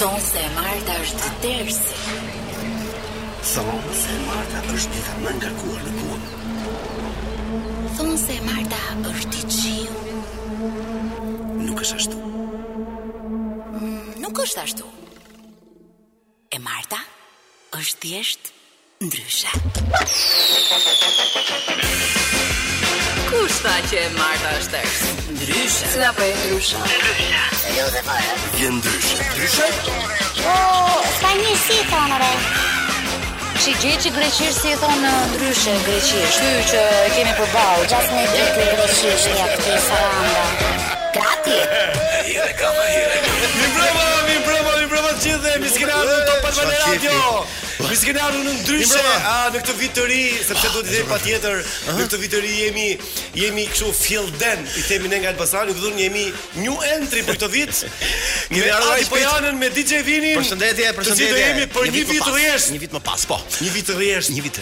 Thonë se e marta është ters. Thonë se e marta është dita më e ngarkuar në punë. Thonë se e marta është i qiu. Nuk është ashtu. Mm, nuk është ashtu. E Marta është thjesht ndryshe. Kush tha që e Marta është ters? Ndryshe. Së da për e ndryshe. Ndryshe. E jo dhe pa e. Vje ndryshe. Ndryshe? Po, ka një si thonë re. Që gjë që greqisht si thonë ndryshe greqisht. Që që kemi përbalë. Gjatë në gjithë greqisht një për të saranda. Gati! Mirëmbrëma, mirëmbrëma, mirëmbrëma të gjithëve, mirë se kena ardhur në Top Albania Radio! Mirë se kena ardhur në Ndryshe, a, në këtë vit të ri, sepse duhet të themi patjetër, në këtë vit të ri jemi, jemi kështu fildan, i themi ne nga Elbasani, këtë dhunë jemi new entry për këtë vit, me Kemi ardhur ai Adi shpejt. Pojanën, me DJ Vinin, Përshëndetje, të gjithë do përshëndetje. jemi për një vit rresht, Një vit më pas, po. një vit rresht, Një vit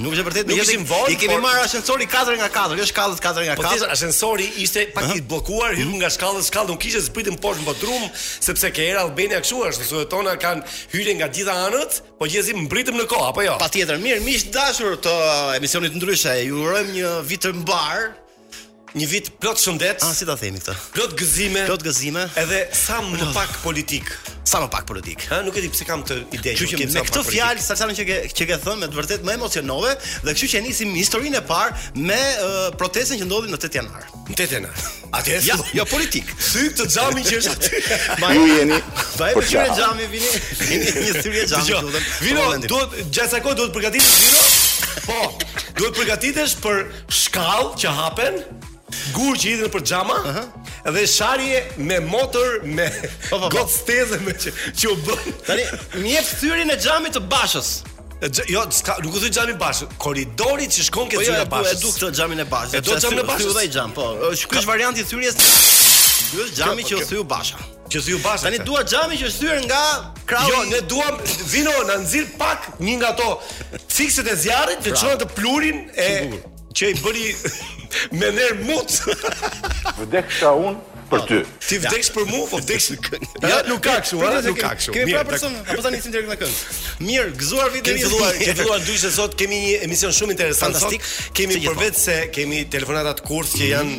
Nuk është e vërtetë, nuk ishim vonë. I kemi marrë ascensorin 4 nga 4, jo shkallët 4 nga 4. Po thjesht ascensori ishte pak i bllokuar, hymë nga shkallët, shkallët nuk ishte zbritëm poshtë në bodrum, sepse ke era Albania kështu është, studiot tona kanë hyrje nga të gjitha anët, po gjithsesi mbërritëm në kohë apo jo. Patjetër, mirë, miq të dashur të emisionit ndryshe, ju urojmë një vit të mbarë. Një vit plot shëndet. Ah, si ta themi këtë? Plot gëzime. Plot gëzime. Edhe sa më plot. pak politikë. Sa më pak politikë. Ha, nuk e di pse kam këtë ide. Kështu që me këtë fjalë Salsano që ke që ke thënë me të vërtetë më emocionove dhe kështu që nisim historinë e parë me uh, protestën që ndodhi në 8 janar. Në 8 janar. Atë ja, jo politikë. Thy atë xhamin që është aty. Ma ju jeni. Vaj për çfarë xhami vini? Vini një thyerje xhami, jo, duhet. Vino, duhet gjatë sa kohë duhet përgatitur vino? Po. Duhet të përgatitesh për shkallë që hapen, gurë që hidhen për xhama, uh -huh. dhe sharje me motër me po, po, po. god steze me që, që u bënë. Tani, më jep thyerjen e xhamit të Bashës. Jo, s'ka, nuk u thye xhami i Bashës, korridori që shkon ke po, jo, xhami i Bashës. Po, e du këtë xhamin e Bashës. E do xhamin e Bashës. Ky është varianti i thyerjes. Ky është xhami që u thye Basha. Që s'ju bashkë. Tani dua xhamin që është thyer nga krahu. Jo, ne duam vino na nxirr pak një nga ato fikëset e zjarrit që çon të pluhurin e që i bëri me ner mut. Vdeksha unë për ty. Ti vdeks për mua, po vdeks në këngë. Ja, nuk ka kështu, ha, nuk ka kështu. Kemi pra person, apo ta nisim direkt në këngë. Mirë, gëzuar vitin e ri. Gëzuar, që gëzuar dhe se sot kemi një emision shumë interesant. Fantastik. Kemi përveçse kemi telefonatat kurth që janë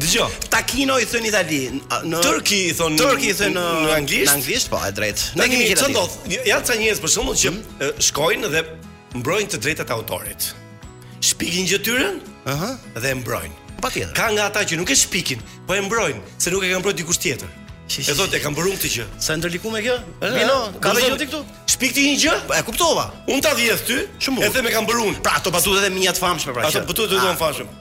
Dëgjo, Takino i thonë Itali, në Turki i thonë Turki i thonë në anglisht. Në anglisht, po, e drejt. Ne kemi qenë aty. Çfarë do? Janë ca njerëz për shembull që mhm. shkojnë dhe mbrojnë të drejtat e autorit. Shpikin gjë të tyren? Aha, dhe mbrojnë. Patjetër. Ka nga ata që nuk e shpikin, po e mbrojnë, se nuk e kanë mbrojtur dikush tjetër. E thotë, e kam bërë këtë gjë. Sa ndërlikume kjo? Mino, ka dhënë ti këtu? Shpik ti një gjë? Po, e kuptova. Unë ta vjedh ty, e them e kam bërë unë. Pra, ato batutë edhe mia të famshme pra. Ato batutë do të ah. famshëm.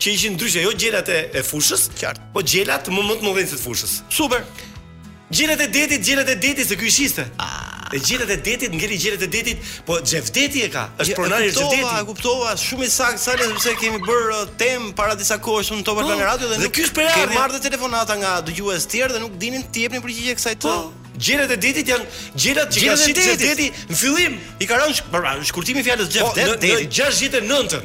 Që ishin ndryshe, jo gjelat e, e fushës, Qartë. po gjelat më më të mëdhenj se të fushës. Super. Gjelat e detit, gjelat e detit se ky i shiste. E gjelat e detit, ngeli gjelat e detit, po Xhevdeti e ka. Është pronar i E kuptova, e Xhevdeti. kuptova, shumë i saktë Sale sepse kemi bërë uh, temë para disa kohësh unë në Top Albania Radio dhe, Po, dhe nuk ky është prejardhja. kemi marrë dhe telefonata nga dëgjues të tjerë dhe nuk dinin të jepnin përgjigje kësaj të. Po, gjelat e detit janë gjelat që ka Gjelat e shit detit. Xhevdeti në fillim. I ka rënë sh- pra, shkurtimi i fjalës Po, Xhevdet në, në deti. 69-ën.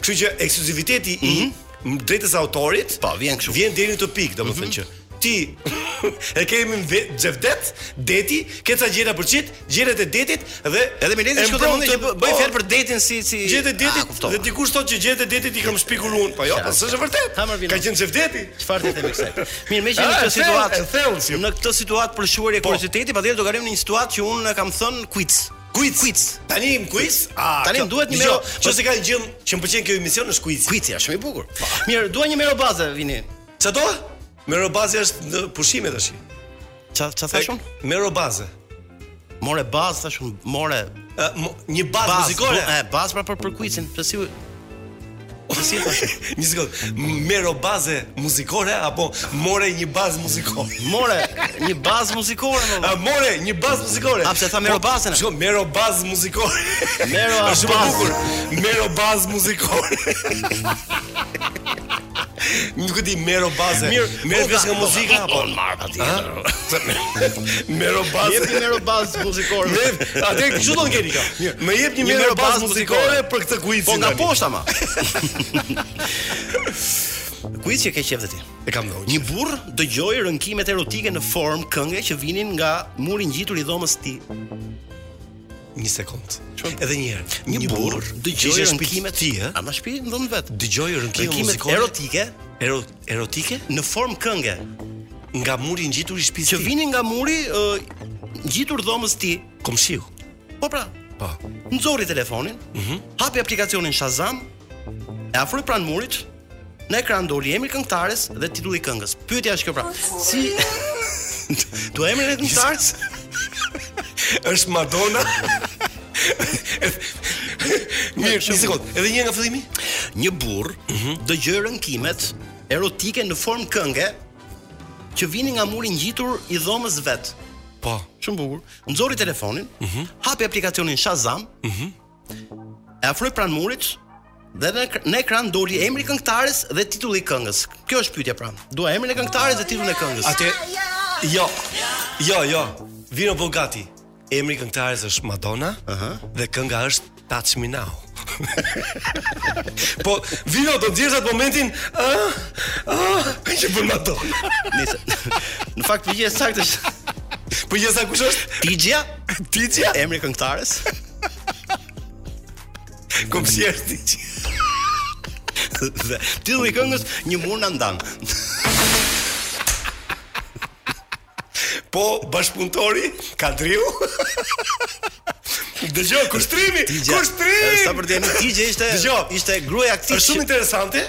Kështu që ekskluziviteti i mm -hmm. drejtës së autorit, po vjen kështu. Vjen deri në këtë pikë, domethënë mm -hmm. që ti e kemi në Xhevdet, Deti, ke ca gjëra për çit, gjelat e detit dhe edhe me lezi çka do të bëj po, fjalë për detin si si gjelat e detit ah, dhe dikush thotë që gjelat e detit i kam shpikur unë, po jo, është e vërtetë. Ka qenë Xhevdeti. Çfarë t'i themi kësaj? Mirë, meqë në ah, këtë situatë, në këtë situatë për shuarje po. kurioziteti, patjetër do kalojmë në një situatë që unë kam thënë quiz. Quiz. Quiz. Tani kemi quiz. Ah, tani më duhet një Mero. Nëse ka gjë që më pëlqen ky emision është quiz. Quiz është shumë i bukur. Po. Mirë, dua një Mero Baze Vini. Ç'a do? Mero Baze është në pushime tash. Ç'a ç'a thashë unë? Mero Baze. More bazë thashë unë, more një bazë muzikore. Bazë pra për për quizin, pse si Ose si e thashë? Një sekond. Mero baze muzikore apo more një bazë muzikore? More, një bazë muzikore më. A more një bazë muzikore? A pse the Mero po, bazën? Shko mero bazë muzikore. Mero a shumë bukur. Mero bazë muzikore. Nuk e di Mero Baze. Mirë, merr vesh nga muzika apo? Marr patjetër. Mero bazë. Jep një Mero bazë muzikore. Me atë kështu do të keni kjo. Më jep një Mero bazë muzikore për këtë kuicin. Po nga poshta ma. Kuiz që ke qejf dhe ti. E kam dhënë. Një burr dëgjoi rënkimet erotike në formë kënge që vinin nga muri ngjitur i dhomës së tij. Një sekond. Edhe një herë. Një, një burr dëgjoi rënkimet e tij, ë? A ma shpi ndon vet. Dëgjoi rënkimet erotike, erotike Erotike? Në formë kënge. Nga muri ngjitur i shtëpisë. Që vinin nga muri ë ngjitur dhomës tij. Komshiu. Po pra. Po. Nxori telefonin, mm -hmm. hapi aplikacionin Shazam, e afroi pranë murit, në ekran doli emri i këngëtares dhe titulli i këngës. Pyetja është kjo pra. Si Do emrin e këngëtares? Është Madonna. Mirë, një sekond. Edhe një nga fillimi? Një burrë mhm. dëgjoi rënkimet erotike në formë kënge që vinin nga muri ngjitur i dhomës së vet. Po, shumë bukur. Nxori telefonin, mm -hmm. hapi aplikacionin Shazam. Mhm. Mm e afroi pranë murit dhe në, në ekran doli emri i këngëtares dhe titulli i këngës. Kjo është pyetja pra. Dua emrin e këngëtares dhe titullin e këngës. Atë Jo. Jo, jo. Vino Bogati. Emri i këngëtares është Madonna Aha. dhe kënga është Touch Me Now. po vino do ndjesh atë momentin, ah, ah, që bën Madonna. Nice. Në fakt përgjigja e saktë është Po je sa kush është? Tixhja, Tixhja? emri i këngëtares. Po si është Tixhja? Dhe titulli i këngës Një mur na ndan. Po bashkëpunëtori Kadriu. Dëgjoj kushtrimi, kushtrimi. Sa për të jeni ti që ishte ishte gruaja aktiv. Është shumë interesante.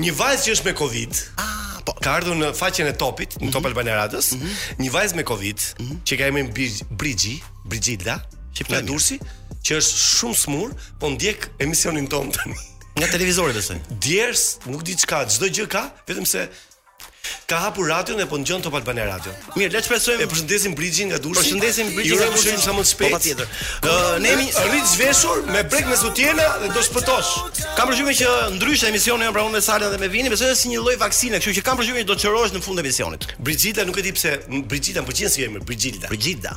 Një vajzë që është me Covid. Ah, po. Ka ardhur në faqen e Topit, në Top mhm. Albania Radios, mhm. një vajzë me Covid, mhm. që ka emrin Brixhi, Brixhilda, nga Durrësi, që është shumë smur, po ndjek emisionin tonë tani. Nga televizori besoj. Djers, nuk di ç'ka, çdo gjë ka, vetëm se Ka hapur radion e po ngjon Top Albania Radio. Mirë, le të shpresojmë. E përshëndesim Brixhin nga Durrësi. Përshëndesim Brixhin nga Durrësi sa më të shpejt. Po patjetër. Ë ne jemi, rri zhveshur me brekë me sutjena dhe do shpëtosh. Kam përshtypjen që ndryshe emisioni Janë Pranë me Sara dhe me Vinin, besoj është si një lloj vaksine, kështu që kam përshtypjen që do të shërohesh në fund të emisionit. Brixhita nuk e di pse Brixhita më pëlqen si emër, Brixhilda. Brixhilda.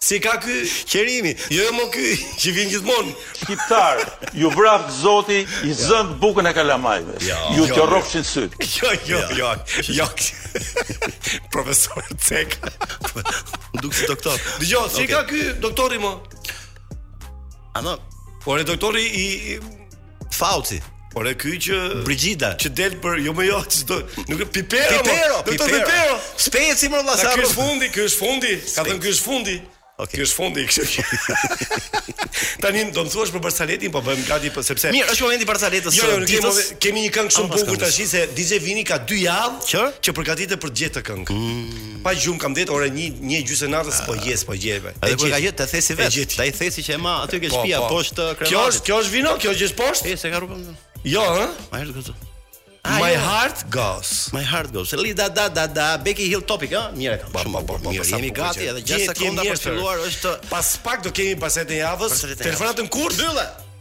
Si ka ky qerimi? Jo jo mo ky që vjen gjithmonë. Shqiptar, ju vraftë zoti, i zëntë bukën e kalamajve. Ju qorrofshin sytë. Jo, jo, jo, jo, profesor Cek. Më duk si doktor. Dëgjo, si ka ky doktori mo? Ano, Po, ore, doktori i Fauci. Po, ore, ky që Brixhida që del për jo më jo çdo nuk e Pipero. Pipero, mo, Pipero. Pipero. Speci më valla sa. Ky është fundi, ky është fundi. Ka thënë ky është fundi. Okay. Ky është fundi, kështu që. Tani do të thuash për barsaletën, po bëjmë gati për po, sepse. Mirë, është momenti i barsaletës. Jo, jo, nuk kemi kemi një këngë shumë bukur tashi se DJ Vini ka 2 javë që që përgatitet për të gjetë këngë. Mm. Pa gjumë kam ndejt ora një një gjysë e natës po gje s'po gjeve. Edhe kur ka gjet të thesi vet. Ai thesi që e ma aty ke po, shtëpia po. poshtë krevatit. Kjo është kjo është vino, kjo gjë është poshtë. E se ka rrugën. Jo, ha? Ma është këtu. My jo. heart goes. My heart goes. Li da da da da Becky Hill Topic, ha? Mirë kam. Shumë po po. Mirë, jemi gati edhe 6 sekonda për të filluar është pas pak do kemi pjesët e javës. Telefonatën kurrë. Mbyllë.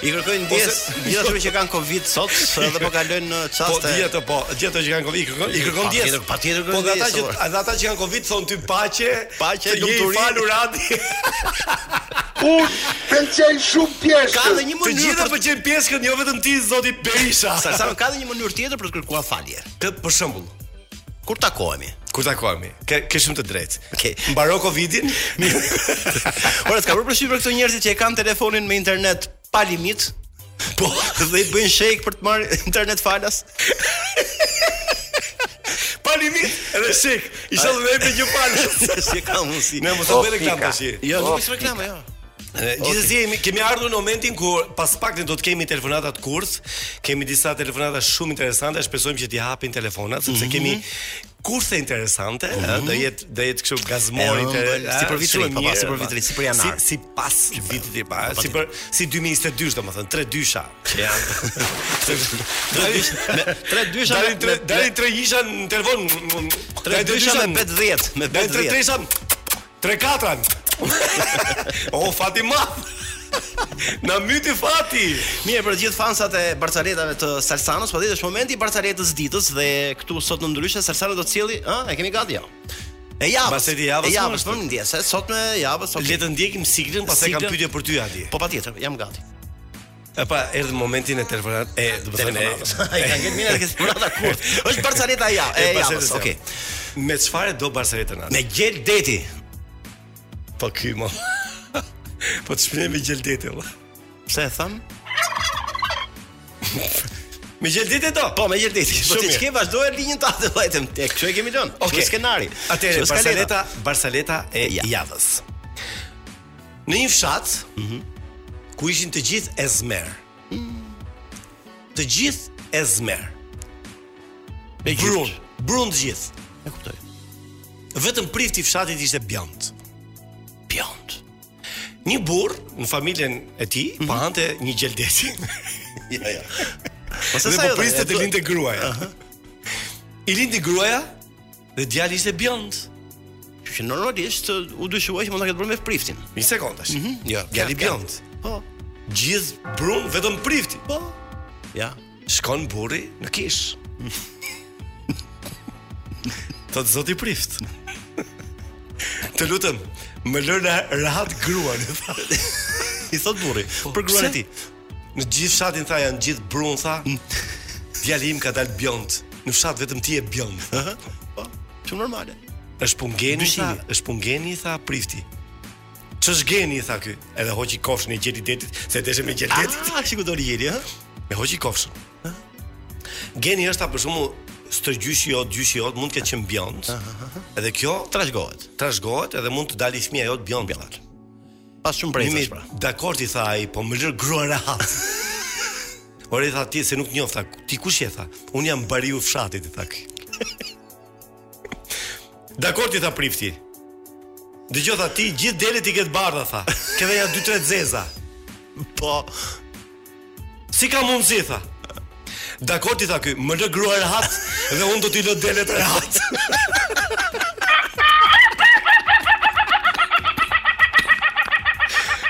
I kërkojnë ndjes, gjithë ata që kanë Covid sot, edhe po kalojnë në çaste. Po gjithë ata po, gjithë ata që kanë Covid, i kërkon, i kërkon ndjes. Patjetër, patjetër. Po ata që edhe ata që kanë Covid thon ty paqe, paqe lumturi. Falu Radi. Unë pëlqej shumë pjeshkën. Ka dhe një mënyrë. Të gjithë e pëlqejnë pjeshkën, jo vetëm ti zoti Berisha. Sa sa ka dhe një mënyrë tjetër për të kërkuar falje. Të për shembull, Kur takohemi? Kur takohemi? Ke ke shumë të drejtë. Okej. Okay. Mbaro Covidin. Ore, s'të ka bërë përshtypje këto njerëz që e kanë telefonin me internet pa limit? Po, dhe i bëjnë shake për të marrë internet falas. pa limit, edhe shake. Edhe e bëjnë falas. Si ka mundsi? Ne mos e bëjmë reklam tash. Jo, nuk është reklam, jo. Gjithsesi kemi ardhur në momentin ku pas pak ne do të kemi telefonatat kurth, kemi disa telefonata shumë interesante, shpresojmë që t'i hapin telefonat sepse mhm. kemi kurthe interesante, mm -hmm. do jetë do jetë kështu gazmori të si për vitin e parë, si për vitin si për janar. Si, si pas vitit të parë, si për si 2022 domethënë, tre dysha që janë. Tre dysha, tre dysha, deri tre isha në telefon, tre dysha me 50, me 50. Tre dysha Tre katra. o fati ma. Na myti fati. Mirë për gjithë fansat e barcaletave të Salsanos, po është momenti i barcaletës së ditës dhe këtu sot në ndryshe Salsano do të sjellë, ë, e kemi gati jo. E javës. Pastaj ti javës. E javës më ndje, sot me javës. Okay. Le të ndjekim siglën, pastaj kam pyetje për ty atje. Po patjetër, jam gati. E pa, erdhi momenti në telefonat e, do të thënë, ai ka gjetur mirë këtë mbrapa kurt. Është barcaleta e javës. Okej. Me çfarë do barcaletën? Me gjel deti. Po ky mo. Po të shpinë me gjel deti, valla. Pse e tham? Me gjel deti do. Po me gjel deti. Po ti çke vazhdoi linjën tate, Rajmond. Kështu e kemi lënë. Okej, skenari. Atëherë barcaleta, barcaleta e javës. Në një fshat, mm -hmm. ku ishin të gjithë ezmerë. Të gjithë ezmerë. Me brun, brun të gjithë. E kuptoj. Vetëm prifti fshatit ishte bjond. Bjond. Një burr në familjen e tij mm -hmm. po hante një gjel deti. ja, ja. Po sa sa po priste të lindte gruaja. I lindi gruaja Dhe djali ishte bjond. Kështu që normalisht u dyshua që mund ta ketë bërë me priftin. Një sekond tash. Mm -hmm. Jo, djali bjond. Po. Gjithë brun vetëm prifti. Po. Ja, shkon burri në kish. Të të, zoti prift. Të lutem, më lërë rahat gruan. I thot burri, po, për gruan e ti. Në gjithë fshatin tha janë gjithë brun tha. Djali im ka dalë bjond. Në fshat vetëm ti je bjond. Po, qe normale. Është punë geni tha, është punë geni tha prifti. Ç'është geni tha ky? Edhe hoqi kofshën e gjelit detit, se ishte me gjel deti. Ah, sikur doli gjeli, ha? Me hoqi kofshën. Geni është për shembull stërgjyshi jot, gjyshi jot mund të ketë qenë bjond. Edhe kjo trashëgohet. Trashëgohet edhe mund të dalë fëmia jot bjond. bjond. Pas shumë brezësh pra. Dakord i tha ai, po më lër grua rahat. Ore i tha ti se nuk njof tha, ti kush je tha? Un jam bariu fshatit i tha. Dakord i tha prifti. Dëgjo tha ti gjithë delet i ke të bardha tha. Ke dhe nja 2-3 të zeza. Po. Si ka mundësi, tha. Dakord i tha ky, më lë grua rehat dhe unë do t'i lë delet rehat.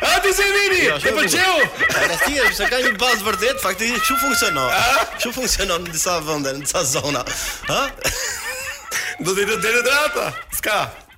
A ti qeshe Vini? Jo, shumë më pëlqeu. Rasti është se ka një bazë vërtet, faktikisht kshu funksionon. Kshu funksionon në disa vende, në disa zona. Ë? Do t'i lë delet rehat. S'ka.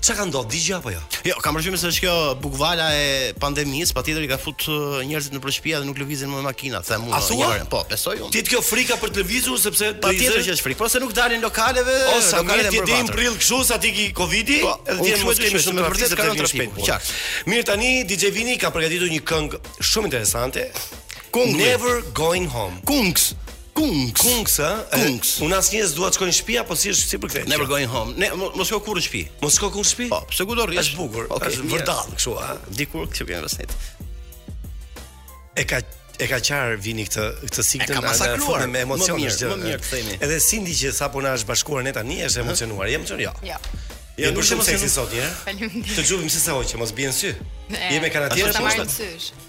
Çka ka ndodhur diçka apo jo? Jo, kam përshtypjen se është kjo bukvala e pandemisë, patjetër i ka fut uh, njerëzit në shtëpi dhe nuk lëvizin me makina, them unë. Asua? Uh, po, besoj unë. Ti kjo frika për të lëvizur sepse patjetër që është frikë, po se nuk dalin lokaleve, o, sa lokalet e mbrojtura. Ti prill kështu sa ti ki Covidi, po, edhe ti mos kemi shumë të vërtetë ka rënë trafiku. Qartë. Mirë tani DJ Vini ka përgatitur një këngë shumë interesante. Kungs Never Going Home. Kungs. Kungs. Kungs, ë? Kungs. Un asnjëherë s'dua të shkoj në shtëpi apo si është shqip këtë. Never going home. Ne mos shko kurrë në shtëpi. Mos shko kurrë në shtëpi? Po, pse ku do rrish? Është bukur. Okay, është vërdall kështu, a? Dikur këtë vjen rësit. E ka e ka qarë Vini këtë këtë siktë nga sa kruar me emocion më mirë, më mirë të themi. Edhe Cindy që sapo na është bashkuar ne tani është emocionuar. Jam çon jo. Jo. Ja, nuk jam emocionuar sot, ja. Faleminderit. Të gjuvim se sa hoqë, mos bie në sy. Je me kanotierë, po.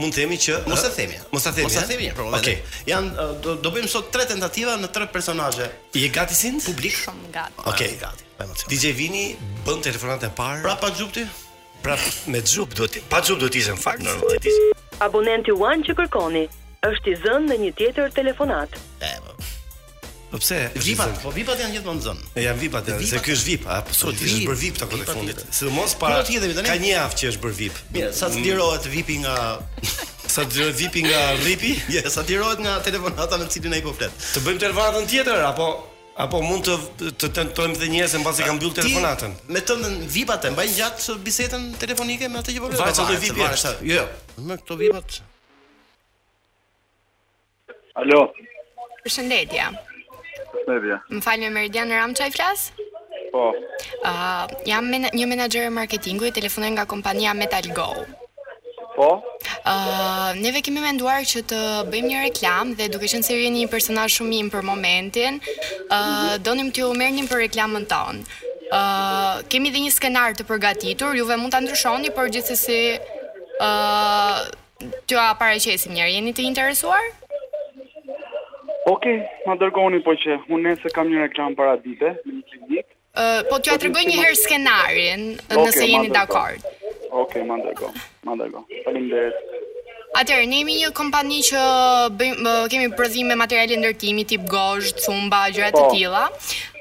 Mund të themi që mos e themi. Mos e themi. Mos e themi. Okej. Ja do, do bëjmë sot tre tentativa në tre personazhe. Je gati Sindi? Publik. Shumë gati. Okej, okay. gati. Pa emocion. DJ Vini bën telefonatën e parë. Pra pa xhup ti? Pra me xhup do ti. Pa xhup do të ishe në fakt. Abonenti One që kërkoni është i zënë në një tjetër telefonatë. E, po. Po pse? Vipat, po vipat janë gjithmonë zën. E janë vipat, vipat se ky është vip, a po sot është bër vip kohët e fundit. Sidomos para të jetëve tani. Ka një javë që është bër vip. Mirë, sa të lirohet vipi nga sa të lirohet vipi nga rripi, ja, sa të lirohet nga telefonata në cilën ai po flet. Të bëjmë telefonatën tjetër apo apo mund të të tentojmë të njëjtën pasi ka mbyll telefonatën. Me këto vipat e mbajnë gjatë bisedën telefonike me atë që po flet. Varet te vipi. Jo, jo. Me këto vipat Alo. Përshëndetje. Përshëndetje. Më fal me Meridian Ramçaj flas? Po. Uh, jam një menaxhere marketingu ju telefonoj nga kompania Metal Go. Po. Uh, neve kemi menduar që të bëjmë një reklam dhe duke qenë se ju jeni një personazh shumë in për momentin, uh, donim t'ju merrnim për reklamën tonë. Uh, kemi dhe një skenar të përgatitur, juve mund ta ndryshoni, por gjithsesi ë uh, T'ua paraqesim njëherë, jeni të interesuar? Okej, ma dërgoni po që unë nesër kam një reklam para dite në një klinikë. Ë, po t'jua tregoj një herë skenarin, nëse jeni dakord. Okej, ma dërgo. Ma dërgo. Faleminderit. Atëherë, ne jemi një kompani që bëjmë kemi prodhim me materiale ndërtimi tip gozhd, thumba, gjëra të tilla.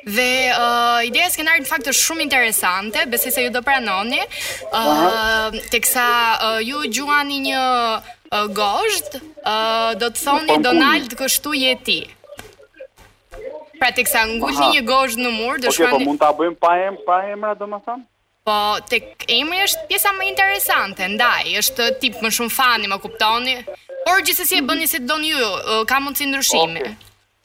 Dhe uh, ideja e skenarit në fakt është shumë interesante, besoj se ju do pranoni. Ëh, uh, teksa uh, ju gjuani një uh, gozhd, uh, do të thoni Donald kështu je ti. Pra teksa ngulni një gozhd në mur, do shkruani. Po mund ta bëjmë pa em, pa emra domethënë? Po, tek emri është pjesa më interesante, ndaj, është tip më shumë fani, më kuptoni? Por gjithsesi e bëni si të doni ju, ka mundësi ndryshimi. Okej.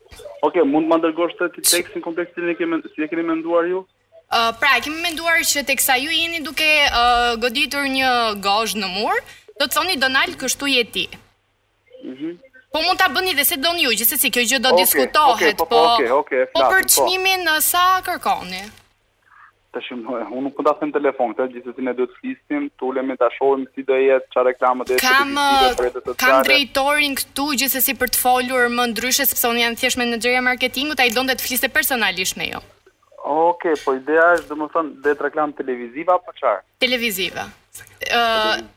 Okay. okay, mund të më dërgosh ti tekstin komplet si e kemi si e keni menduar ju? Uh, pra, kemi menduar që teksa ju jeni duke uh, goditur një gozh në mur, do të thoni Donald kështu je ti. Mhm. Po mund ta bëni dhe si doni ju, gjithsesi kjo gjë do okay, diskutohet, okay, po, po, po, okay, okay, po për çmimin sa kërkoni? Tash unë nuk po ta them në telefon, këtë gjithsesi ne duhet të flasim, të ulemi ta shohim si do jetë, çfarë reklamë do jetë për rrjete sociale. Kam drejtorin këtu gjithsesi për të folur më ndryshe sepse unë jam thjesht menaxherja e marketingut, ai donte të fliste personalisht me ju. Okej, okay, po ideja është domethënë dhe reklamë televizive apo çfarë? Televizive. Ëh, uh,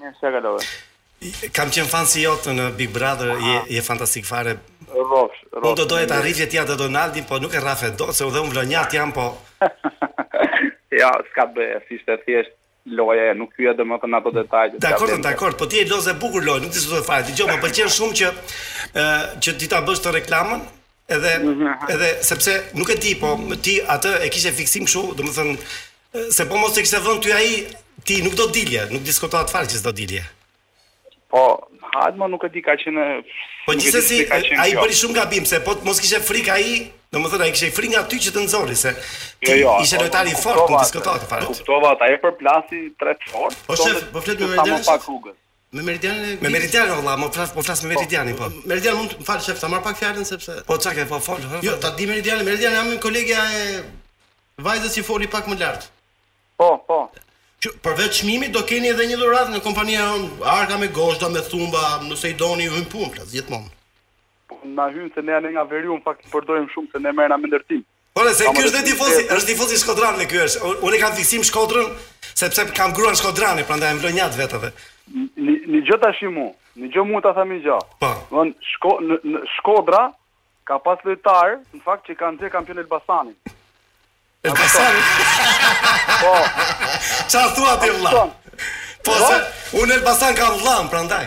Mirë, ça kalove. Kam qenë fansi jot në Big Brother, je ah. je fantastik fare. Rrofsh, rrofsh. Unë do doja ta rrihje ti atë Donaldin, po nuk e rrahe dot se edhe un vlonjat jam po. ja, s'ka bë, si ishte thjesht loja, nuk hyja domethën ato detaje. Dakor, dakor, po ti e loze bukur lojën, nuk diskutohet fare. Dëgjo, më pëlqen shumë që ë që ti ta bësh këtë reklamën, Edhe edhe sepse nuk e di, po ti atë e kishe fiksim kështu, domethënë se po mos të kishte vënë ty ai, ti nuk do dilje, nuk diskutohet fare që s'do dilje. Po, hajt më nuk e di ka qenë Po gjithsesi ai bëri shumë gabim se po mos kishte frikë ai, domethënë ai kishte frikë nga ty që të nxorri se jo, jo, ishe lojtar i fortë, nuk diskutohet fare. Kuptova, ai përplasi tre të fortë. Po shef, po flet me Verdesh. Me Meridianin Me Meridianin o vëlla, më flas, po flas me Meridianin po. Meridian mund, më fal shef, ta marr pak fjalën sepse Po çka ke, po fol. Jo, ta di Meridianin, Meridian jam kolegja e vajzës që foli pak më lart. Po, po. Që përveç çmimit do keni edhe një dhuratë nga kompania jonë, arka me gozhda, me thumba, nëse i doni ju hyn në punë, gjithmonë. Po na hyn se ne jena nga veriu, në fakt përdojmë shumë se ne merrena me ndërtim. Ore se ky është dhe tifoz, është tifoz shkodran more ky është. Unë kam fiksim Shkodrën, sepse kam gruan shkodrane, prandaj jam vlonjat vetë edhe. Një gjë tash mu, një gjë mu ta them një gjë. Po. Shkodra ka pas lojtarë, në fakt që kanë bërë kampion Elbasanin. Elbasani. Po. Ça thua ti vëlla? Po se unë Elbasan kam vëllan prandaj.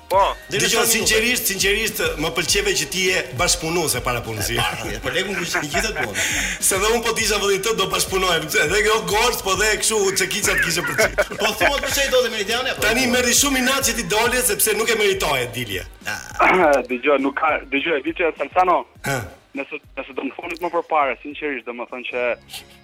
Po. Dëgjo sinqerisht, sinqerisht më pëlqeve që ti je bashkëpunues, e para punës. Po lekun kush s'e do, të gjithë po. Se dhe un po të isha në vendin tënd do bashkëpunoja. Edhe kjo gozhdë po dhe kështu çekiça të kishe për ty. Po thua për ça dole Meridian apo? Tani erdhi shumë inat që ti dole sepse nuk e meritoje të dilje. Dëgjo, nuk ka, dëgjo, di çfarë Salsano. Hë. Nëse nëse do më ftonit më përpara, sinqerisht, domethënë që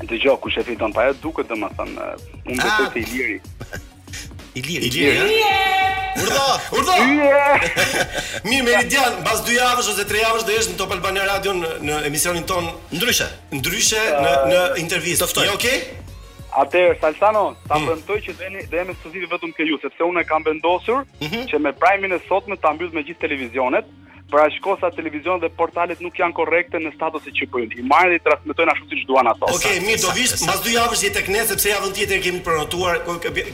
Dëgjo, kush e fiton pa ajo duket domethënë, unë besoj ah! se Iliri. Iliri, Iliri. Urdhëro, urdhëro. Mirë, Meridian, mbas dy javësh ose tre javësh do jesh në Top Albania Radio në, në emisionin tonë ndryshe. Ndryshe uh, në në intervistë. Je okay? Atëherë Salsano, ta mm. premtoj që do jemi do jemi ekskluziv vetëm ke ju, sepse unë kam vendosur mm -hmm. që me prime-in e sotme ta mbyll me gjithë televizionet. për aq kohë sa televizionet dhe portalet nuk janë korrekte në statuset që po i marrin dhe i transmetojnë ashtu siç duan ato. Okej, okay, mirë, do vish mbas dy javësh je tek ne sepse javën tjetër kemi prenotuar,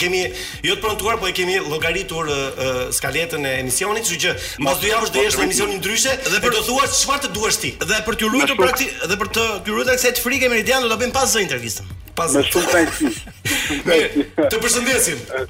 kemi jo të prenotuar, por e kemi llogaritur uh, skaletën e emisionit, kështu që mbas dy javësh do jesh në emisionin ndryshe dhe për të thënë çfarë të duash ti. Dhe për të ruajtur pra ty dhe për të të ruajtur kësaj frike Meridian do ta bëjmë pas zë intervistën. Pas zë. Me shumë kënaqësi. Të përshëndesim.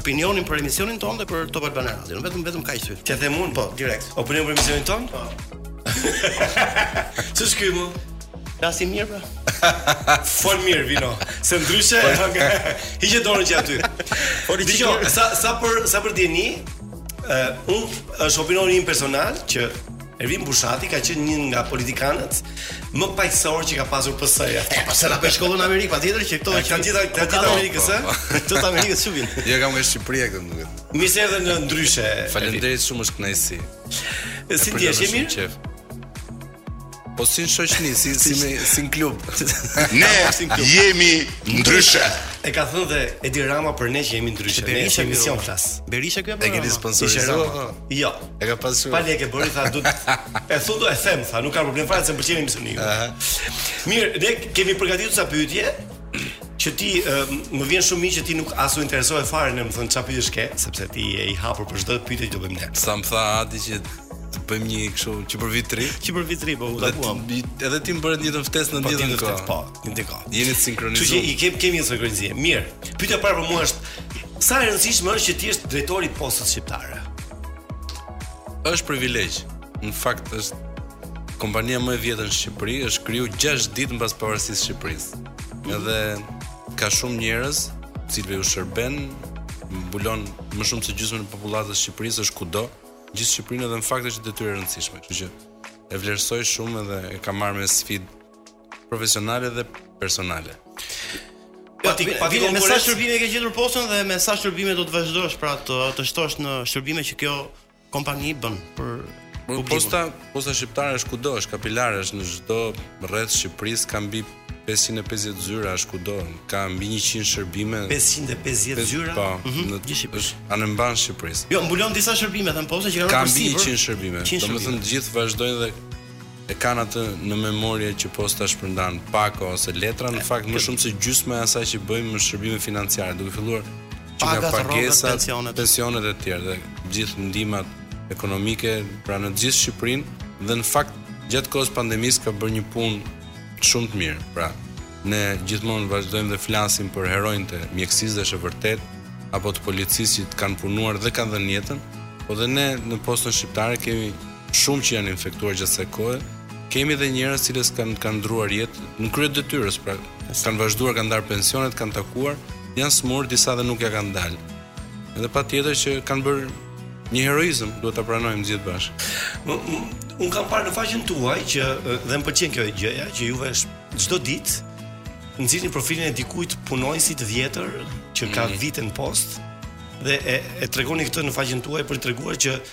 opinionin për emisionin tonë dhe për Top Albania Radio. Vetëm vetëm kaq, si. Ta them un po, direkt. Opinion për emisionin tonë? Po. Ç'është ky më? Fol mirë pra. Fol mirë vino. Se ndryshe, po. hiqe dorën që aty. Po dëgjo, sa sa për sa për dijeni, ë uh, un është opinioni im personal që Ervin Bushati ka qenë një nga politikanët më paqësor që ka pasur PS-ja. E po se ka bërë shkollën në Amerikë, patjetër që këto që gjithë të gjithë Amerikës, ë? Po, po. Këta të Amerikës kështu vijnë. Jo kam nga Shqipëria këtu më duket. Mirë se erdhe në Ndryshe. Faleminderit shumë është kënaqësi. Si je ti mirë? Po si në shoqni, si si me si në klub. Ne jemi ndryshe. E ka thënë dhe Edi Rama për ne që jemi ndryshe. Ne si emision flas. Berisha ky apo? E kemi sponsorizuar? Jo. E ka pasur. Pa lekë bëri tha do e thuash do e them tha, nuk ka problem fare se më pëlqen emisioni. Ëh. Mirë, ne kemi përgatitur ca pyetje që ti uh, më vjen shumë mirë që ti nuk as u interesove fare të më thuash çfarë pyetjesh ke, sepse ti je i hapur për çdo pyetje që do bëjmë ne. Sa më tha Adi që të bëjmë një kështu që për vit të ri. Që për vit të ri po u takuam. Edhe ti më bëre një ftesë në po, ditën e kohë. Po, Një ditë. Jemi të sinkronizuar. Kështu që i kem kemi një sinkronizim. Mirë. Pyetja e parë për mua është sa e rëndësishme është që ti të jesh drejtor i postës shqiptare. Është privilegj. Në fakt është kompania më e vjetër në Shqipëri, është kriju 6 ditë mbas pavarësisë së Shqipërisë. Edhe ka shumë njerëz, të cilëve u shërben, mbulon më shumë se gjysmën e popullatës së Shqipërisë, është kudo, në gjithë Shqipërinë dhe në fakt është detyrë e rëndësishme. Kështu që e vlerësoj shumë edhe e kam marrë si sfidë profesionale dhe personale. Pa ti, pa ti, me sa shërbime e ke gjetur postën dhe me sa shërbime do të vazhdosh pra të të shtosh në shërbime që kjo kompani bën për publikun. Posta, posta shqiptare është kudo, është kapilare, është në çdo rreth të Shqipërisë, ka mbi 550 zyra është kudo, ka mbi 100 shërbime. 550 zyra? Po, mm -hmm. në Shqipëri. Anembanë Shqipërisë. Jo, mbulon. Dhe sa shërbime ka posta që ka përsipër. Ka mbi 100 shërbime. Domethënë të gjithë vazhdojnë dhe E kanë atë në memorie që posta shpërndan pako ose letra, në fakt më shumë se gjysma e asaj që bëjmë janë shërbime financiare, duke filluar që nga pagesat, pensionet. pensionet e tjera dhe gjithë ndihmat ekonomike pra në gjithë Shqipërinë dhe në fakt gjatë kohës së pandemisë ka bërë një punë shumë të mirë. Pra, ne gjithmonë vazhdojmë dhe flasim për heronjtë e mjekësisë dhe është e vërtetë apo të policisë që kanë punuar dhe kanë dhënë jetën, po dhe ne në postën shqiptare kemi shumë që janë infektuar gjatë kësaj kohe. Kemi dhe njerëz që kanë kanë ndruar jetë në krye të detyrës, pra kanë vazhduar, kanë ndarë pensionet, kanë takuar, janë smur disa dhe nuk ja kanë dalë. Edhe patjetër që kanë bërë një heroizëm, duhet ta pranojmë gjithë bashkë. Un kam parë në faqen tuaj që dhe më pëlqen kjo gjëja që juve çdo ditë nxirrni profilin e dikujt punonjësi të vjetër që ka mm. vite në postë dhe e, e tregoni këtë në faqen tuaj për të treguar që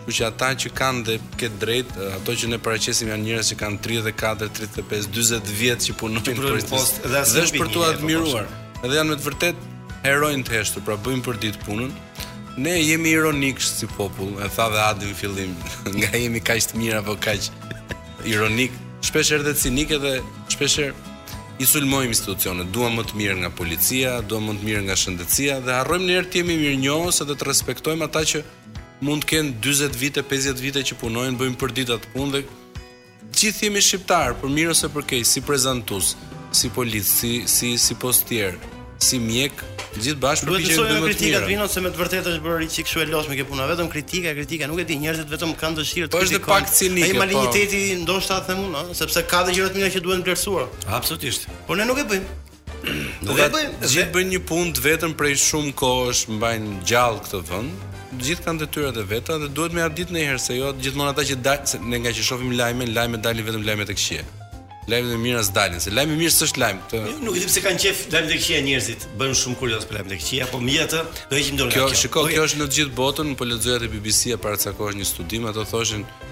Kështu që ata që kanë dhe ke të drejtë, ato që ne paraqesim janë njerëz që kanë 34, 35, 40 vjet që punojnë për këtë postë. Dhe është për t'u admiruar. Dhe janë me të vërtetë heronj të heshtur, pra bëjnë për ditë punën. Ne jemi ironikë si popull, e tha dhe Adi në fillim, nëse jemi kaq të mirë apo kaq ironik, shpesh herë dhe cinik edhe shpesh herë i sulmojmë institucionet, duam më të mirën nga policia, duam më të mirën nga shëndetësia dhe harrojmë një herë të jemi mirënjohës edhe të respektojmë ata që mund të kenë 40 vite, 50 vite që punojnë, bëjnë përditë atë punë dhe gjithë jemi shqiptarë, për mirë ose për keq, si prezantues, si polic, si si si postier, si mjek, gjithë bashkë për të qenë më të mirë. Vino se me të vërtetë është bërë një çik kështu e lodhshme kjo puna, vetëm kritika, kritika, nuk e di, njerëzit vetëm kanë dëshirë të kritikojnë. Është pak cinike. Ai po. maligniteti ndoshta them unë, sepse ka dhe gjëra të mira që duhen vlerësuar. Absolutisht. Por ne nuk e bëjmë. Do të bëjnë, të gjithë bëjnë një punë të vetëm prej shumë kohësh, mbajnë gjallë këtë vend. Të gjithë kanë detyrat e veta dhe duhet me ardhur njëherë se jo gjithmonë ata që dalin, ne ngaqë shohim lajme, lajme dalin vetëm lajme të këqija. Lajme të mira s'dalin, se lajmi i mirë s'është lajm. Të... Jo, nuk e di pse kanë qejf lajme të këqija njerëzit, më bën shumë kurioz për lajme të këqija, po megjithatë do heqim dorë. Kjo, kjo. shikoj, kjo është në të gjithë botën, po lexoja te BBC-a para ca kohësh një studim, ato thoshin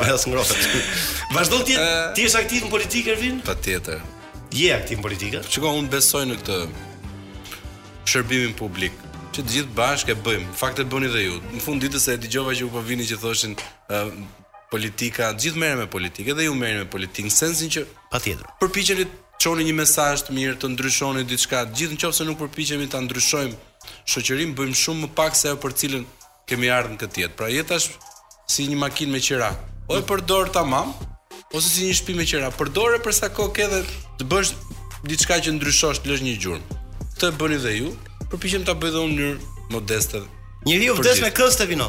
Ajo s'ngrohet. Vazhdon ti ti je aktiv në politikë Ervin? Patjetër. Je aktiv në politikë? Shiko, unë besoj në këtë shërbimin publik që të gjithë bashkë e bëjmë. Në fakt e bëni dhe ju. Në fund të ditës e dëgjova që ju po vinit që thoshin politika, gjithë merren me politikë, edhe ju merreni me politikë, në sensin që patjetër. Përpiqeni të çoni një mesazh të mirë, të ndryshoni diçka, qoftë se nuk përpiqemi ta ndryshojmë shoqërinë, bëjmë shumë më pak se ajo për cilën kemi ardhur në këtë jetë. Pra jeta është si një makinë me qira. O e përdor tamam, ose si një shtëpi me qira. Përdore për sa kohë e ke dhe të bësh diçka që të ndryshosh, të lësh një gjurmë. Këtë e bëni dhe ju, përpiqem ta bëj dhe unë në mënyrë modeste. Njeriu vdes me krosë të vino.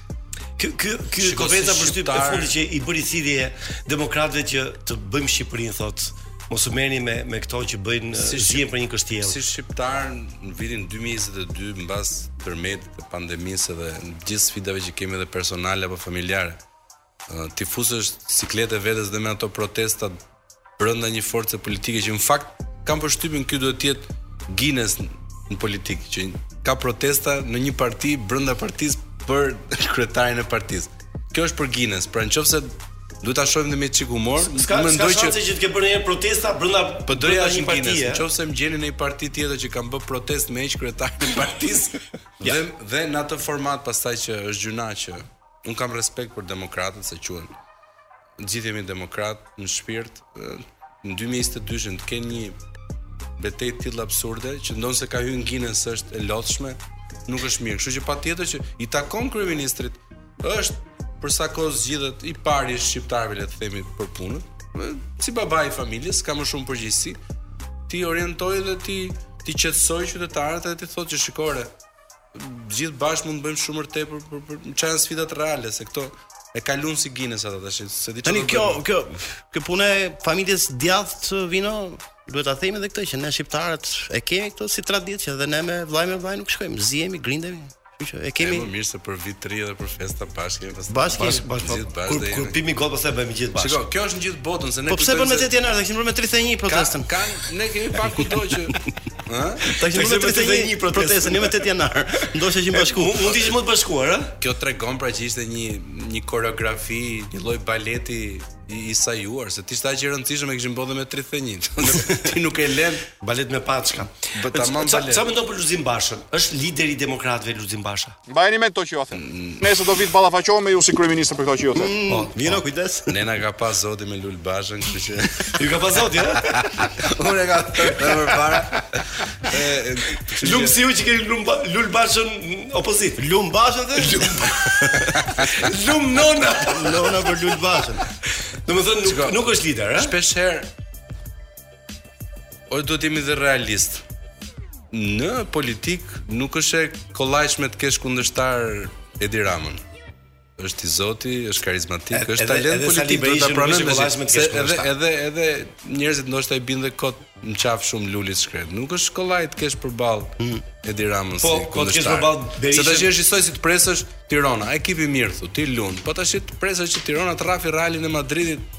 Kjo kjo kjo është konferenca për shtyp e fundi që u bëri thirrje demokratëve që të bëjmë Shqipërinë thotë. Mos u merrni me me këto që bëjnë si zihen për një kështjellë. Si shqiptar në vitin 2022 mbas tërmetit e pandemisë edhe gjithë sfidave që kemi edhe personale apo familjare. T'i fusësh siklete vetes dhe me ato protestat brenda një force politike që në fakt kam përshtypjen ky duhet të jetë Guinness në politikë që ka protesta në një parti brenda partisë për kryetarin e partisë. Kjo është për Guinness, pra nëse duhet ta shohim me një çik humor, më mendoj që që të ketë bërë një protestë brenda PD-së, një partie. Nëse më gjeni në një parti tjetër që kanë bërë protestë me ish-kryetarin e partisë, dhe dhe në atë format pastaj që është gjynah që unë kam respekt për demokratët se quhen Gjithë jemi demokratë në shpirt. Në 2022 të kenë një betejë të tillë absurde që ndonëse ka hyrë në Guinness është e lodhshme, nuk është mirë. Kështu që patjetër që i takon kryeministrit, është për sa kohë zgjidhet i pari i shqiptarëve le të themi për punën. Si babai i familjes ka më shumë përgjegjësi. T'i orientojë dhe t'i t'i qetësojë qytetarët dhe t'i thotë që shiko ore, gjithë bashkë mund të bëjmë shumë më tepër për për çka janë sfidat reale se këto e kalun si Guinness ata tash. Se di çfarë. Kjo kjo kjo punë e familjes djathtë të Vino duhet ta themi edhe këtë që ne shqiptarët e kemi këto si traditë që edhe ne me vllai me vllai nuk shkojmë, zihemi, grindemi. Kështu që e kemi. Është më mirë se për vit të ri dhe për festa bashkë jemi pastaj. Bashkë, bashkë, bashkë. Po. Gjithë bashkë. Kur kur pimë gol pastaj bëhemi gjithë bashkë. Shiko, kjo është në gjithë botën se ne Po pse bën me 8 janar, ta kishim bërë me 31 protestën. Kan, kan ne kemi pak kudo që Ë? Ta kishim më 31 protestën, jo më 8 janar. Ndoshta që bashku. Mund të ishim më të bashkuar, ë? Kjo tregon pra që ishte një një koreografi, një lloj baleti i, i sajuar, se të ishte aq e rëndësishme e kishim bërë me 31. ti nuk e lën balet me paçka. Bëta më balet. Ça mendon për Lulzim Bashën? Është lideri i demokratëve Lulzim Basha. Mbajeni mend këto që ua them. Nesër do vi të ballafaqohem me ju si kryeministër për këto që ju them. Po, Vino, kujdes. Ne na ka pas zoti me Lul Bashën, kështu që ju ka pas zoti, ha? Unë e kam thënë para. Lum si ju që keni Lum Lul Bashën opozitë. Lum Bashën dhe Lum. Lum nona, nona për Lul Bashën. Domethënë nuk nuk është lider, ha? Shpesh herë Po duhet jemi dhe realistë. Në politikë nuk është e kollajshme të kesh kundërshtar Edi Ramën. Është i zoti, është karizmatik, është talent politik, do ta pranojmë tash. Se edhe edhe edhe njerëzit ndoshta i bien kot në qafë shumë Lulit shkret. Nuk është kollaj të kesh përballë mm. Edi Ramën po, si kundërshtar. Po, të kesh përballë Berishën. Se tash është njësoj si të presësh Tirana, ekipi mirë thu, të lujnë. Po tash të presësh që Tirana të rrafi Realin e Madridit,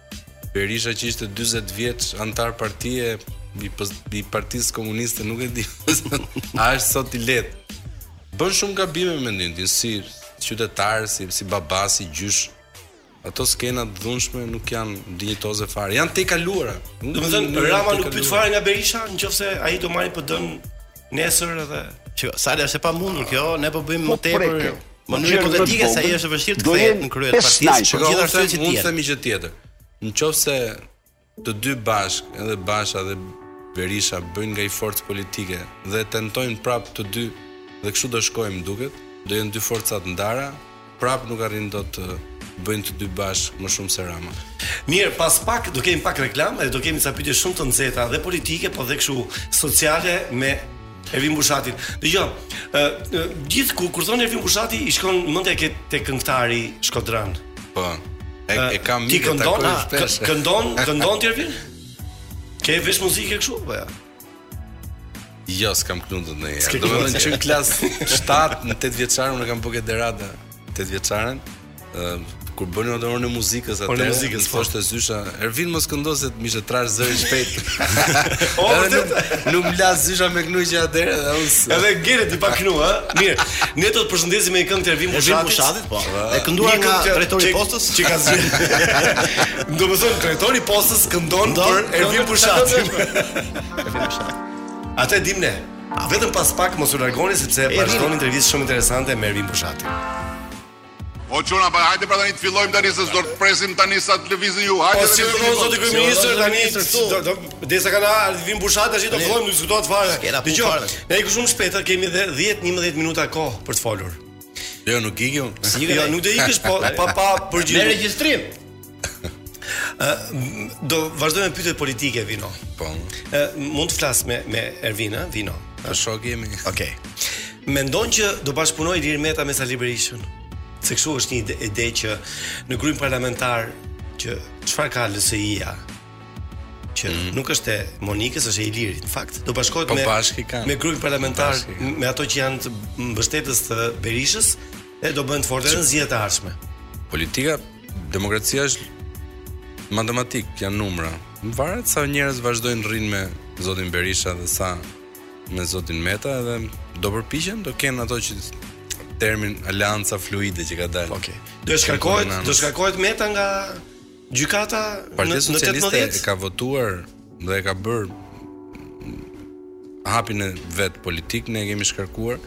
Berisha që ishte 40 vjeç antar partie i, i partisë komuniste, nuk e di. A është sot i lehtë? Bën shumë gabime në mendimin tim si qytetar, si si baba, si gjysh. Ato skena të dhunshme nuk janë dinjitoze fare. Janë të kaluara. Domethënë Rama nuk pyet fare nga Berisha, nëse ai do marrë PD-n nesër edhe që sa është e pamundur kjo, ne po bëjmë më po tepër. Mënyrë hipotetike se ai është e vështirë të kthehet në krye të partisë, por gjithashtu gjë tjetër. Mund të themi gjë tjetër. Në qoftë se të dy bashkë, edhe Basha dhe Berisha bëjnë nga një forcë politike dhe tentojnë prap të dy dhe kështu do shkojmë duket, do jenë dy forca të ndara, prap nuk arrijnë dot të bëjnë të dy bashkë më shumë se Rama. Mirë, pas pak do kemi pak reklamë dhe do kemi ca pyetje shumë të nxehta dhe politike, po dhe kështu sociale me Ervin Bushati. Dëgjo. Ë gjithë kur kur thonë Ervin Bushati i shkon mendja ke te këngëtari shkodran. Po. E, e kam mik e takoj shpesh. Këndon, këndon ti Ervin? Ke vesh muzikë kështu po ja. Jo, s'kam këndu ndonjëherë. Domethënë që në klasë 7 në 8 vjeçar unë kam bërë deri atë 8 vjeçaren. kur bënim orën e muzikës atë. Orën e muzikës po. Thoshte Zysha, Ervin mos këndo se më ishte trash zëri shpejt. Jo, nuk, nuk më la Zysha me knu që atëherë dhe unë. Edhe ngele ti pa knu, ha? Mirë. Ne do të përshëndesim me një këngë të Ervin Bushatit. po. E kënduar nga drejtori i postës. Që ka zëri. Do të thonë drejtori i postës këndon për Ervin Bushatin. Ervin Bushat. Atë dim ne. Vetëm pas pak mos u largoni sepse vazhdon intervistë shumë interesante me Ervin Bushatin. O çuna pa hajde pra tani të fillojmë tani se s'do të presim tani sa të lëvizin ju. Hajde. Po si të thonë zoti kryeministër tani këtu. Do do derisa ka ardhur Ervin Bushati tash do fillojmë të diskutojmë fare. Dëgjo. Ne iku shumë shpejt, kemi edhe 10-11 minuta kohë për të folur. Jo, nuk ikëm. Si jo, nuk do ikësh po pa pa për gjithë. Me regjistrim. Ë do vazhdojmë me pyetjet politike Vino. Po. Ë mund të flas me me Ervin, ë Vino. Ë shok jemi. Okej. Okay. Mendon që do bashkëpunojë Ilir Meta me Sali Berishën? Se kështu është një ide, ide që në grupin parlamentar që çfarë ka LSI-ja, që mm. nuk është e Monikës, është e Ilirit. Në fakt, do bashkohet po, me me grupin parlamentar, me ato që janë mbështetës të Berishës, E do bëjnë të fortë edhe në zgjedhjet e ardhshme. Politika, demokracia është matematikë, janë numra. Varet sa njerëz vazhdojnë rrinë me zotin Berisha dhe sa me zotin Meta dhe do përpiqen, do kenë atë që termin aleanca fluide që ka dalë. Okej. Okay. Do shkarkohet, do shkarkohet Meta nga Gjykata në në 18 PS e ka votuar dhe e ka bërë hapin e vet politik ne e kemi shkarkuar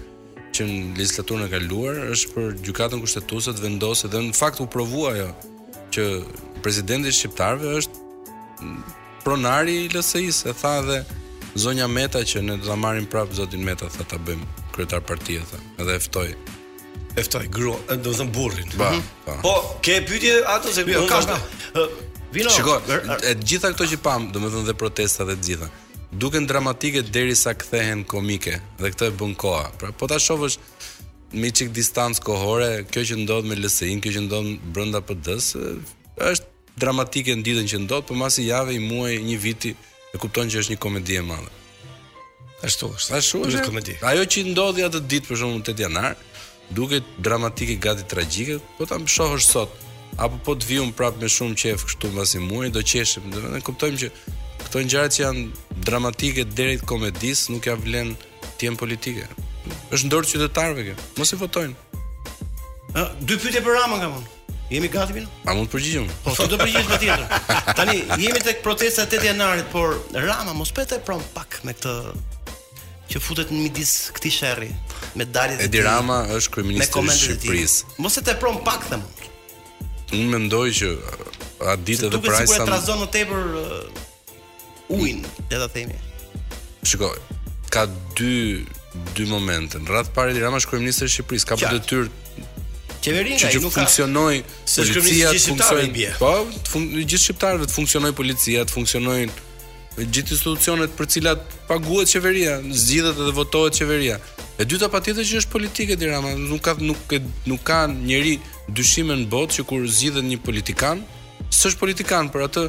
që në legislaturën e kaluar është për gjykatën kushtetuese të vendosë dhe në fakt u provua ajo që presidenti i shqiptarëve është pronari i LSI-së e tha edhe zonja Meta që ne do ta marrim prapë zotin Meta tha ta bëjmë kryetar partie tha edhe e ftoi E ftoi gruja, e, domethënë burrin. Po, Mhm. po. Po, ke pyetje ti se Jo, unë ka, vazhdo- ka. Ë, Vino. Shiko, e të gjitha këto që pamë, domethënë dhe protestat dhe të gjitha, duken dramatike derisa kthehen komike dhe këtë e bën koha. Pra po ta shohësh me një çik distancë kohore, kjo që ndodh me LSI-në, kjo që ndodh brenda PD-së, e, është Dramatike në ditën që ndodh, por mas një jave, një muaji, një viti e kupton që është një komedi e madhe. Ashtu është. Ashtu është komedi. Ajo që ndodhi atë ditë për shembull 8 janar, duket dramatike gati tragjike, po ta shohësh sot apo po të vijmë prapë me shumë qejf këtu mbas një muaji do qeshim. Do të kuptojmë që këto ngjarje që janë dramatike deri te komedia nuk ja vlen të jenë politike. Është në dorë të qytetarëve kjo. Mos i votojnë. Ë, dy pyetje për Ramën kam unë. Jemi gati Bin? A mund të përgjigjem? Po, ti do përgjigjesh patjetër. Tani jemi tek protesta e 8 janarit, por Rama mos po e tepron pak me këtë që futet në midis këtij sherri me daljet e tij Edi Rama është kryeministri i Shqipërisë. Mos e tepron pak them. Unë mendoj që atë ditë edhe pastaj. Duke sigurisht trazon më tepër ujin, le ta themi. Shiko, ka dy dy momente. Në radhë parë Edi Rama është kryeministri i Shqipërisë, ka për detyrë qeveria që, që t'u funksionojë policia, funksionojë po, fun, gjithë shqiptarëve t'u funksionojë policia, të funksionojnë gjithë institucionet për cilat paguhet qeveria, zgjidhet dhe votohet qeveria. E dyta patjetër që është politikan Edi Rama, nuk ka nuk nuk ka njeri dyshime në botë që kur zgjidhet një politikan, s'është politikan, por atë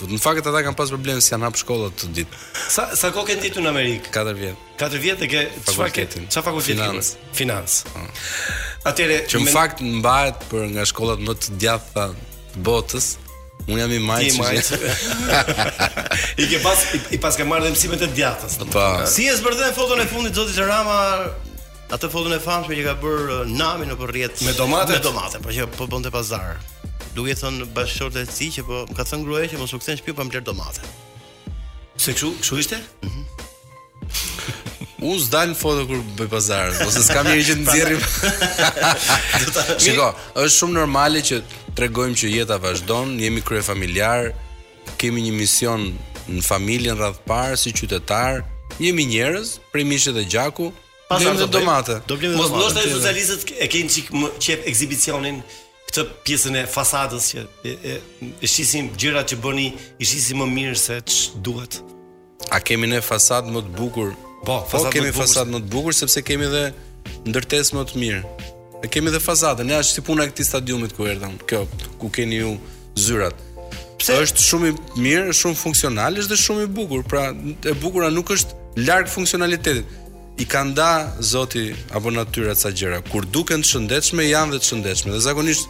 Në fakt ata kanë pas problem se janë hap shkollat atë ditë. Sa sa kohë ke ndenjur në Amerikë? 4 vjet. 4 vjet e ke çfarë ke? Çfarë fakulteti? Financë. Financë. Po. Atëherë që në fakt mbahet për nga shkollat më të djathta të botës. Unë jam i majtë që gjithë. I ke pas, i, i paske marrë dhe mësimet e djathtës. Po. Si e zbërthen foton e fundit të zotit Rama, Atë foton e famshme që ka bërë uh, namin nëpër rrjet me domate, me domate, po që po bënte pazar. Duke thënë bashkëshortja e tij që po më ka thënë gruaja që mos u kthe n'shtëpi pa blerë domate. Se kështu, kështu ishte? Mm -hmm. Unë s'dal në foto kur bëj pazar, ose s'kam njeri që të më nxjerrë. Shiko, është shumë normale që tregojmë që jeta vazhdon, jemi kryefamiljarë, Kemi një mision në familje në radhë parë si qytetarë, jemi njerëz, prej mishi dhe gjaku, Pastaj blejmë dhe domate. Do blejmë domate. Mos ndoshta socialistët e kanë një çik më qejf ekzibicionin këtë pjesën e fasadës që e, e, i shisni gjërat që bëni, i shisni më mirë se ç'duhet. A kemi ne fasadë më të bukur? Po, po fasadë kemi fasadë më të bukur sepse kemi edhe ndërtesë më të mirë. E kemi edhe fasadën, ja është si puna e këtij stadiumit ku erdhëm. Kjo ku keni ju zyrat. Pse? Është shumë i mirë, shumë funksional, është dhe shumë i bukur. Pra, e bukura nuk është larg funksionalitetit. I ka nda zoti apo natyra ca gjëra. Kur duken të shëndetshme, janë dhe të shëndetshme. Dhe zakonisht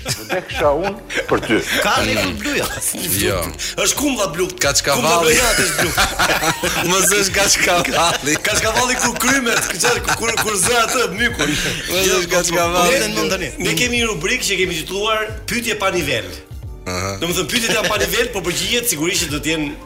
Do të kisha unë për ty. Ka një fut bluja. Jo. Është kumba blu. Kaçkavalli. Kumba bluja është blu. Meze është kaçkavalli. Kaçkavalli kur krimbet, çfarë kur kur zë atë mykun. Meze është kaçkavalli. Ne kemi një rubrikë që kemi titulluar pyetje pa nivel. Ëh. Domethënë pyetjet janë pa nivel, por përgjigjet sigurisht do të jenë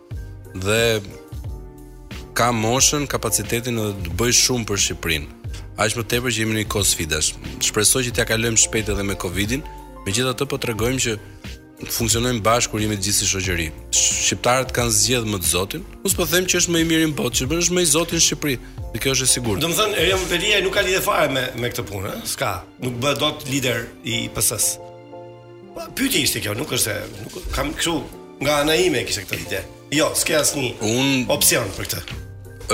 dhe ka moshën, kapacitetin edhe të bëj shumë për Shqipërinë. Aq më tepër që jemi në kohë sfidash. Shpresoj që t'ja kalojmë shpejt edhe me Covidin. Megjithatë po tregojmë që funksionojmë bashkë kur jemi të gjithë si shoqëri. Shqiptarët kanë zgjedh më të zotin. Unë s'po them që është më i miri në botë, por është më i zoti në Shqipëri. Dhe kjo është e sigurt. Domethënë Erion Veliaj nuk ka lidhje fare me me këtë punë, ëh? S'ka. Nuk bëhet dot lider i PS-së. Po pyetje ishte kjo, nuk është se nuk kam kështu nga ana ime kishte këtë ide. Jo, s'ka asnjë opsion për këtë.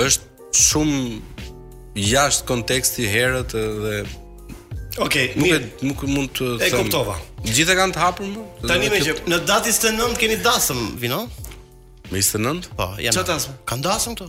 Është shumë jashtë konteksti herët dhe Okej, nuk nuk mund të them. E kuptova. Të gjithë e kanë të hapur më. Tani meqë në datë 29 keni dasëm, vino? Me 29? Po, janë. Çfarë dasëm? Kan dasëm këtu?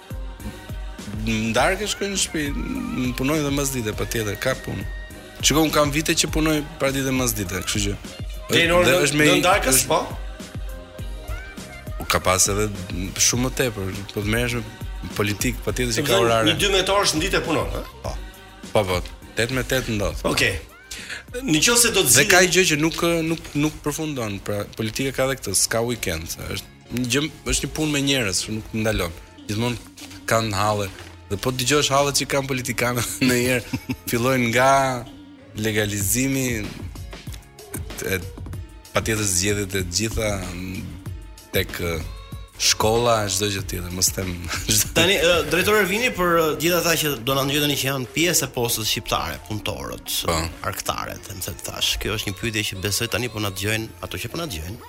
Në darkë shkoj në shtëpi, unë punoj edhe mbas dite patjetër, ka punë. Shiko, un kam vite që punoj para dite mbas dite, kështu që. Dhe në orën 8 në darkë është... po. Ka pas edhe shumë më tepër, po të merresh me politik patjetër që ka orare. Në 12 orë në ditë punon, ha? Po. Po po. 8 me 8 ndodh. Okej. Në qoftë se do të zgjidhni. Dhe ka gjëra që nuk nuk nuk përfundon, pra politika ka edhe këtë, s'ka weekend, është Një gjë është një punë me njerëz, që nuk ndalon. Gjithmonë kanë halle. Dhe po t'i dëgjosh hallet që kanë politikanët një herë, fillojnë nga legalizimi e patjetër zgjedhjet e gjitha tek shkolla e çdo gjë tjetër, mos them. Tani drejtori Ervini për gjithë ata që do na dëgjojnë që janë pjesë e postës shqiptare, punëtorët, po. arktarët, domethënë tash. Kjo është një pyetje që besoj tani po na dëgjojnë ato që po na dëgjojnë.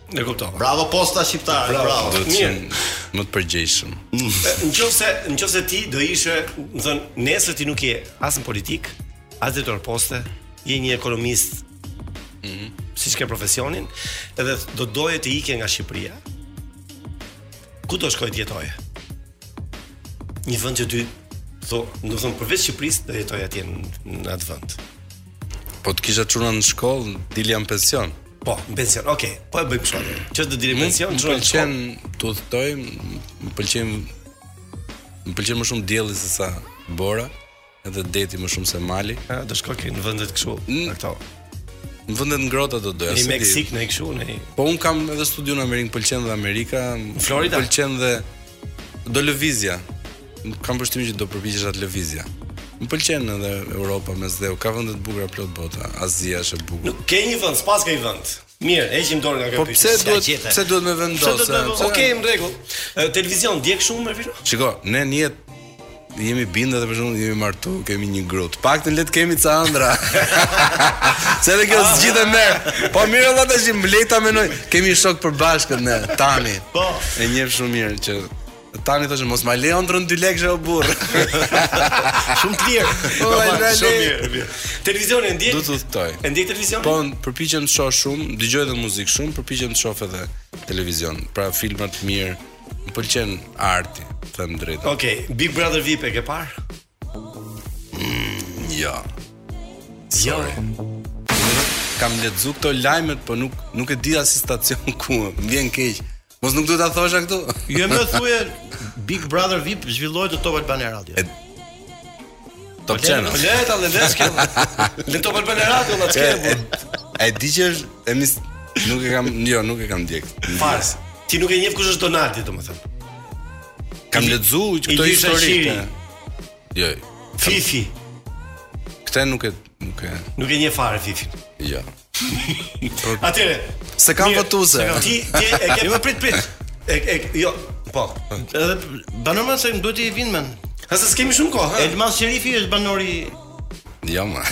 E kuptova. Bravo posta shqiptare. Bravo. Do të jemi më të përgjegjshëm. Nëse nëse ti do ishe, domethënë, nesër ti nuk je as në politik, as drejtor poste, je një ekonomist. Mhm. Siç ke profesionin, edhe do doje të ikje nga Shqipëria. Ku do shkoje të jetoje? Një vend që ti thua, domethënë përveç Shqipërisë do jetoje atje në atë vend. Po të kisha çunat në shkollë, dilja në pension. Po, në pension. Okej, po e bëjmë kështu. Që do dilje në pension, çunat në shkollë. Më pëlqen të udhëtoj, më pëlqen më pëlqen më shumë dielli se sa bora, edhe deti më shumë se mali. A, do shkoje në vendet kështu, ato. Në vende të ngrohta do doja. Në Meksik, në kështu, në. Po un kam edhe studiu në Amerikë, më pëlqen dhe Amerika, Florida. Më pëlqen dhe do lëvizja. Kam përshtypjen që do përpiqesha të lëvizja. Më pëlqen edhe Europa, Mesdheu, ka vende të bukura plot bota. Azia është e bukur. Nuk ke një vend, s'paske vend. Mirë, heqim dorë nga kjo pyetje. Po pse duhet, pse duhet me vendos? Okej, në rregull. Televizion ndjek shumë me vizë. Shiko, ne në jetë jemi bindë dhe për shumë jemi martu, kemi një gru. Paktën le të kemi ca andra. Se dhe kjo së gjithë e merë. Po mirë vallah të shimë, leta me noj. Kemi shok të përbashkët ne, tani. Po. E njeh shumë mirë që Tani thoshte mos ma le ëndrrën 2 lekë o burr. Shumë të mirë. Po ai na le. Televizionin e ndjek. Do të thotë. E ndjek televizionin? Po përpiqem të shoh shumë, dëgjoj edhe muzikë shumë, përpiqem të shoh edhe televizion. Pra filma të mirë, më pëlqen arti, them drejt. Okej, okay, Big Brother VIP e ke parë? Mm, jo. Jo. Kam lexuar këto lajmet, po nuk nuk e di as stacion ku. Më vjen keq. Mos nuk duhet ta thosha këtu. Jo më thuje Big Brother VIP zhvillohet te Top Albania Radio. E... Top Channel. Po le ta lësh kjo. Le Top Albania Radio na çke. E di që është emision nuk e kam, jo, nuk e kam ndjek. Fare. Ti nuk e njeh kush është Donaldi, domethënë. Kam lexuar këto histori. Jo. Fifi. Këtë nuk e nuk e nuk e njeh fare Fifin. Jo. Atëre, s'e kam votu. Ti ti e ke jo prit prit. E e jo, po. Edhe banorët s'e duhet të vinë mend. A s'kemi shumë kohë. Elmas Sherifi është banori. Jo më.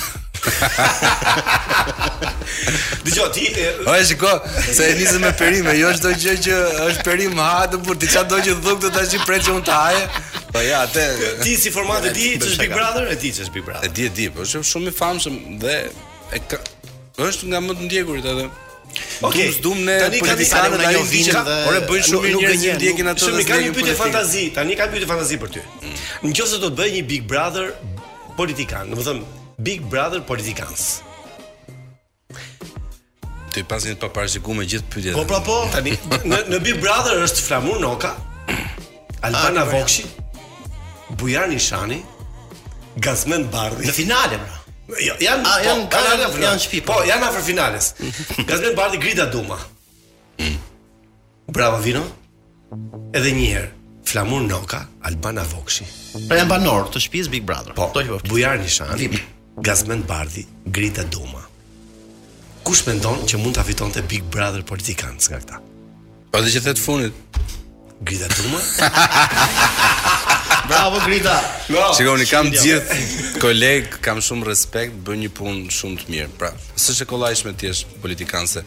Dëgjo ti. O e shiko, se e nisëm me perime, jo çdo gjë që është perime hahet burr, ti çfarë do që thu ti tash i pret që unë të ha. Po ja, atë. Ti si format e di, ç'është Big Brother? E di ç'është Big Brother. E di, e di, po është shumë i famshëm dhe E ka është nga më të ndjekurit edhe Okej, okay. dum ne politikanët në një vit dhe ore bëjnë shumë nuk e ndjekin atë. Shumë kam një pyetje fantazi, tani kam pyetje fantazi për ty. Mm. Nëse do të bëhej një Big Brother politikanësh, domethënë Big Brother politikanësh. Ti paske të parapërgatitur me gjithë pyetjet. Po pra po, tani në në Big Brother është Flamur Noka. Albana Vokshi, Bujar Nishani, Gazment Bardhi. Në finale pra. Jo, janë A, janë po, janë afër janë shtëpi. Po, janë afër finales. Gazment Bardhi, Grida Duma. Mm. Bravo Vino. Edhe një herë. Flamur Noka, Albana Vokshi. Pra janë banorë të shtëpisë Big Brother. Po, Bujar Nishani. Gazment Bardhi, Grida Duma. Kush mendon që mund ta fitonte Big Brother politikanësh nga këta? Po atë që the të fundit. Grida Duma? Bravo Grida. Bravo. Shikoni, i kam gjithë kolegë, kam shumë respekt, bëjnë një punë shumë të mirë. Pra, s'është e kollajshme të jesh politikan se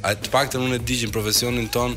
të paktën unë e di që në profesionin ton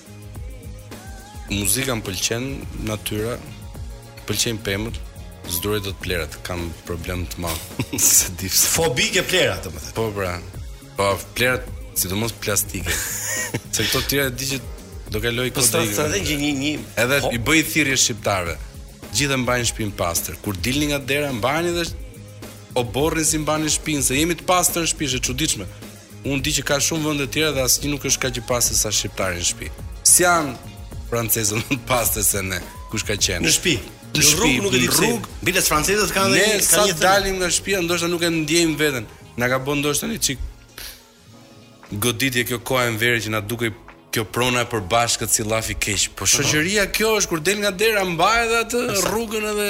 Muzika më pëlqen, natyra, pëlqej pemët, s'duroj dot plerat, kam problem të madh. S'e di pse. Fobi ke plehrat, domethënë. Po pra. Po plerat, sidomos plastike. Se këto të tjera e di që do kaloj Po kot stra- deri- strategji një një Edhe Ho- i bëj thirrje shqiptarëve. Gjithë e mbajnë shpinë pastër. Kur dilni nga dera, mbani dhe oborrin si mbani shpinë, se jemi të pastër në shtëpi, është e çuditshme. Unë di që ka shumë vende të tjera dhe asnjë nuk është kaq i pastër sa shqiptari në shtëpi. S'jan francezët më të pastër se ne, kush ka qenë. Në shtëpi. Në shtëpi, nuk e di rrug. Biles francezët kanë. Ne sa të dalim nga shtëpia, ndoshta nuk e ndjejmë veten. Na ka bën ndoshta një çik goditje kjo koha e Enverit që na dukej kjo prona e përbashkët si llafi keq. Po shoqëria kjo është kur del nga dera mbaje dhe atë rrugën edhe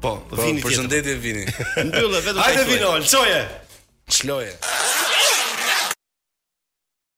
Po, po Vini tjetër. Përshëndetje Vini. Mbyllë vetëm. Hajde Vino, lçoje. Çloje.